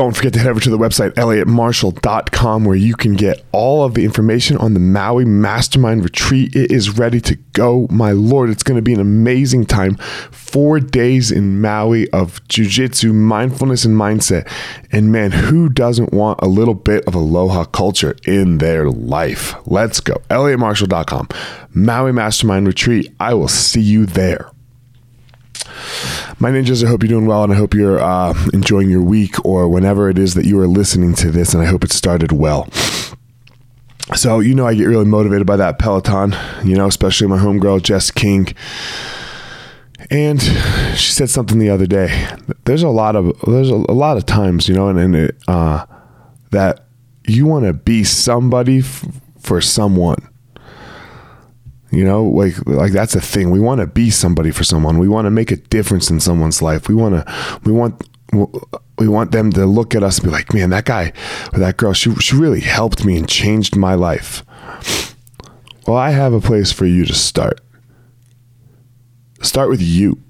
Don't forget to head over to the website, elliottmarshall.com, where you can get all of the information on the Maui Mastermind Retreat. It is ready to go. My Lord, it's going to be an amazing time. Four days in Maui of jujitsu, mindfulness, and mindset. And man, who doesn't want a little bit of aloha culture in their life? Let's go. elliottmarshall.com, Maui Mastermind Retreat. I will see you there. My ninjas, I hope you're doing well and I hope you're uh, enjoying your week or whenever it is that you are listening to this, and I hope it started well. So, you know, I get really motivated by that Peloton, you know, especially my homegirl, Jess King. And she said something the other day. There's a lot of there's a, a lot of times, you know, and, and it, uh, that you want to be somebody f- for someone you know, like like that's a thing. We want to be somebody for someone. We want to make a difference in someone's life. We want to we want we want them to look at us and be like, "Man, that guy or that girl, she she really helped me and changed my life." Well, I have a place for you to start. Start with you.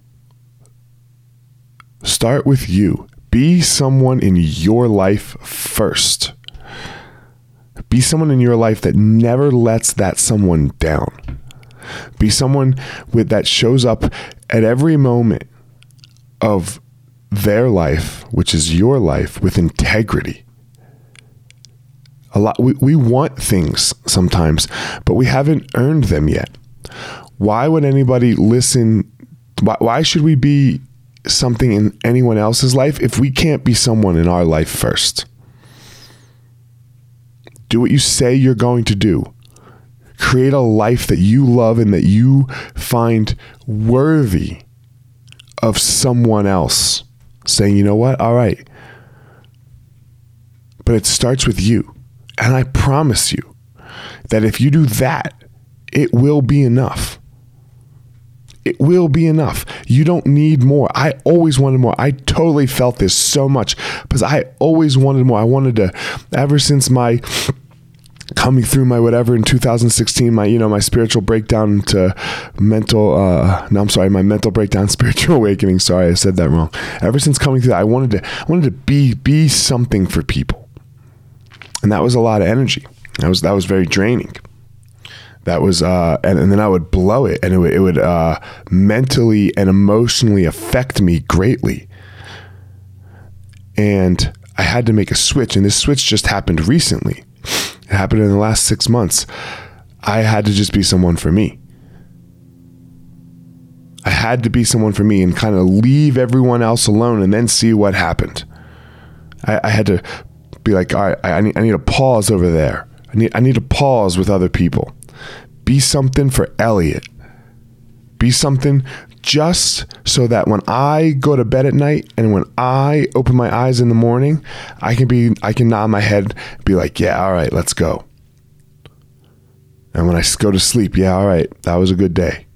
Start with you. Be someone in your life first. Be someone in your life that never lets that someone down. Be someone with that shows up at every moment of their life, which is your life, with integrity. A lot we, we want things sometimes, but we haven't earned them yet. Why would anybody listen? Why, why should we be something in anyone else's life if we can't be someone in our life first? Do what you say you're going to do create a life that you love and that you find worthy of someone else saying, you know what? All right. But it starts with you. And I promise you that if you do that, it will be enough. It will be enough. You don't need more. I always wanted more. I totally felt this so much because I always wanted more. I wanted to, ever since my coming through my whatever in 2016 my you know my spiritual breakdown to mental uh no i'm sorry my mental breakdown spiritual awakening. Sorry i said that wrong. Ever since coming through that i wanted to i wanted to be be something for people. And that was a lot of energy. That was that was very draining. That was uh and, and then i would blow it and it would, it would uh mentally and emotionally affect me greatly. And i had to make a switch and this switch just happened recently it happened in the last six months. I had to just be someone for me. I had to be someone for me and kind of leave everyone else alone and then see what happened. I, I had to be like, all right, I need, I need a pause over there. I need, I need a pause with other people. Be something for Elliott. Be something just so that when I go to bed at night and when I open my eyes in the morning, I can be I can nod my head, be like, yeah, all right, let's go. And when I go to sleep, yeah, all right, that was a good day.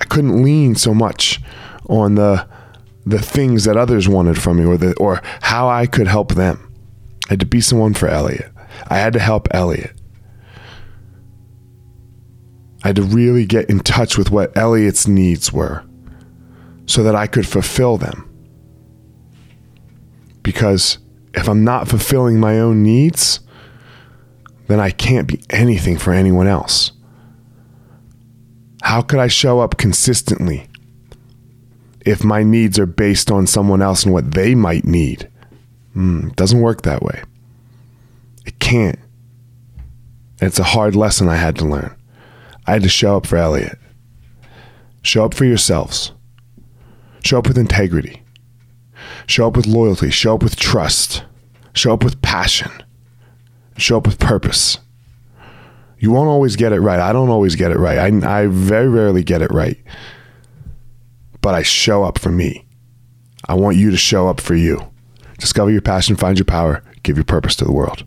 I couldn't lean so much on the the things that others wanted from me or the or how I could help them. I had to be someone for Elliott. I had to help Elliott. I had to really get in touch with what Elliott's needs were so that I could fulfill them. Because if I'm not fulfilling my own needs, then I can't be anything for anyone else. How could I show up consistently if my needs are based on someone else and what they might need? Mm, it doesn't work that way. It can't. And it's a hard lesson I had to learn. I had to show up for Elliott. Show up for yourselves. Show up with integrity. Show up with loyalty. Show up with trust. Show up with passion. Show up with purpose. You won't always get it right. I don't always get it right. I, I very rarely get it right. But I show up for me. I want you to show up for you. Discover your passion, find your power, give your purpose to the world.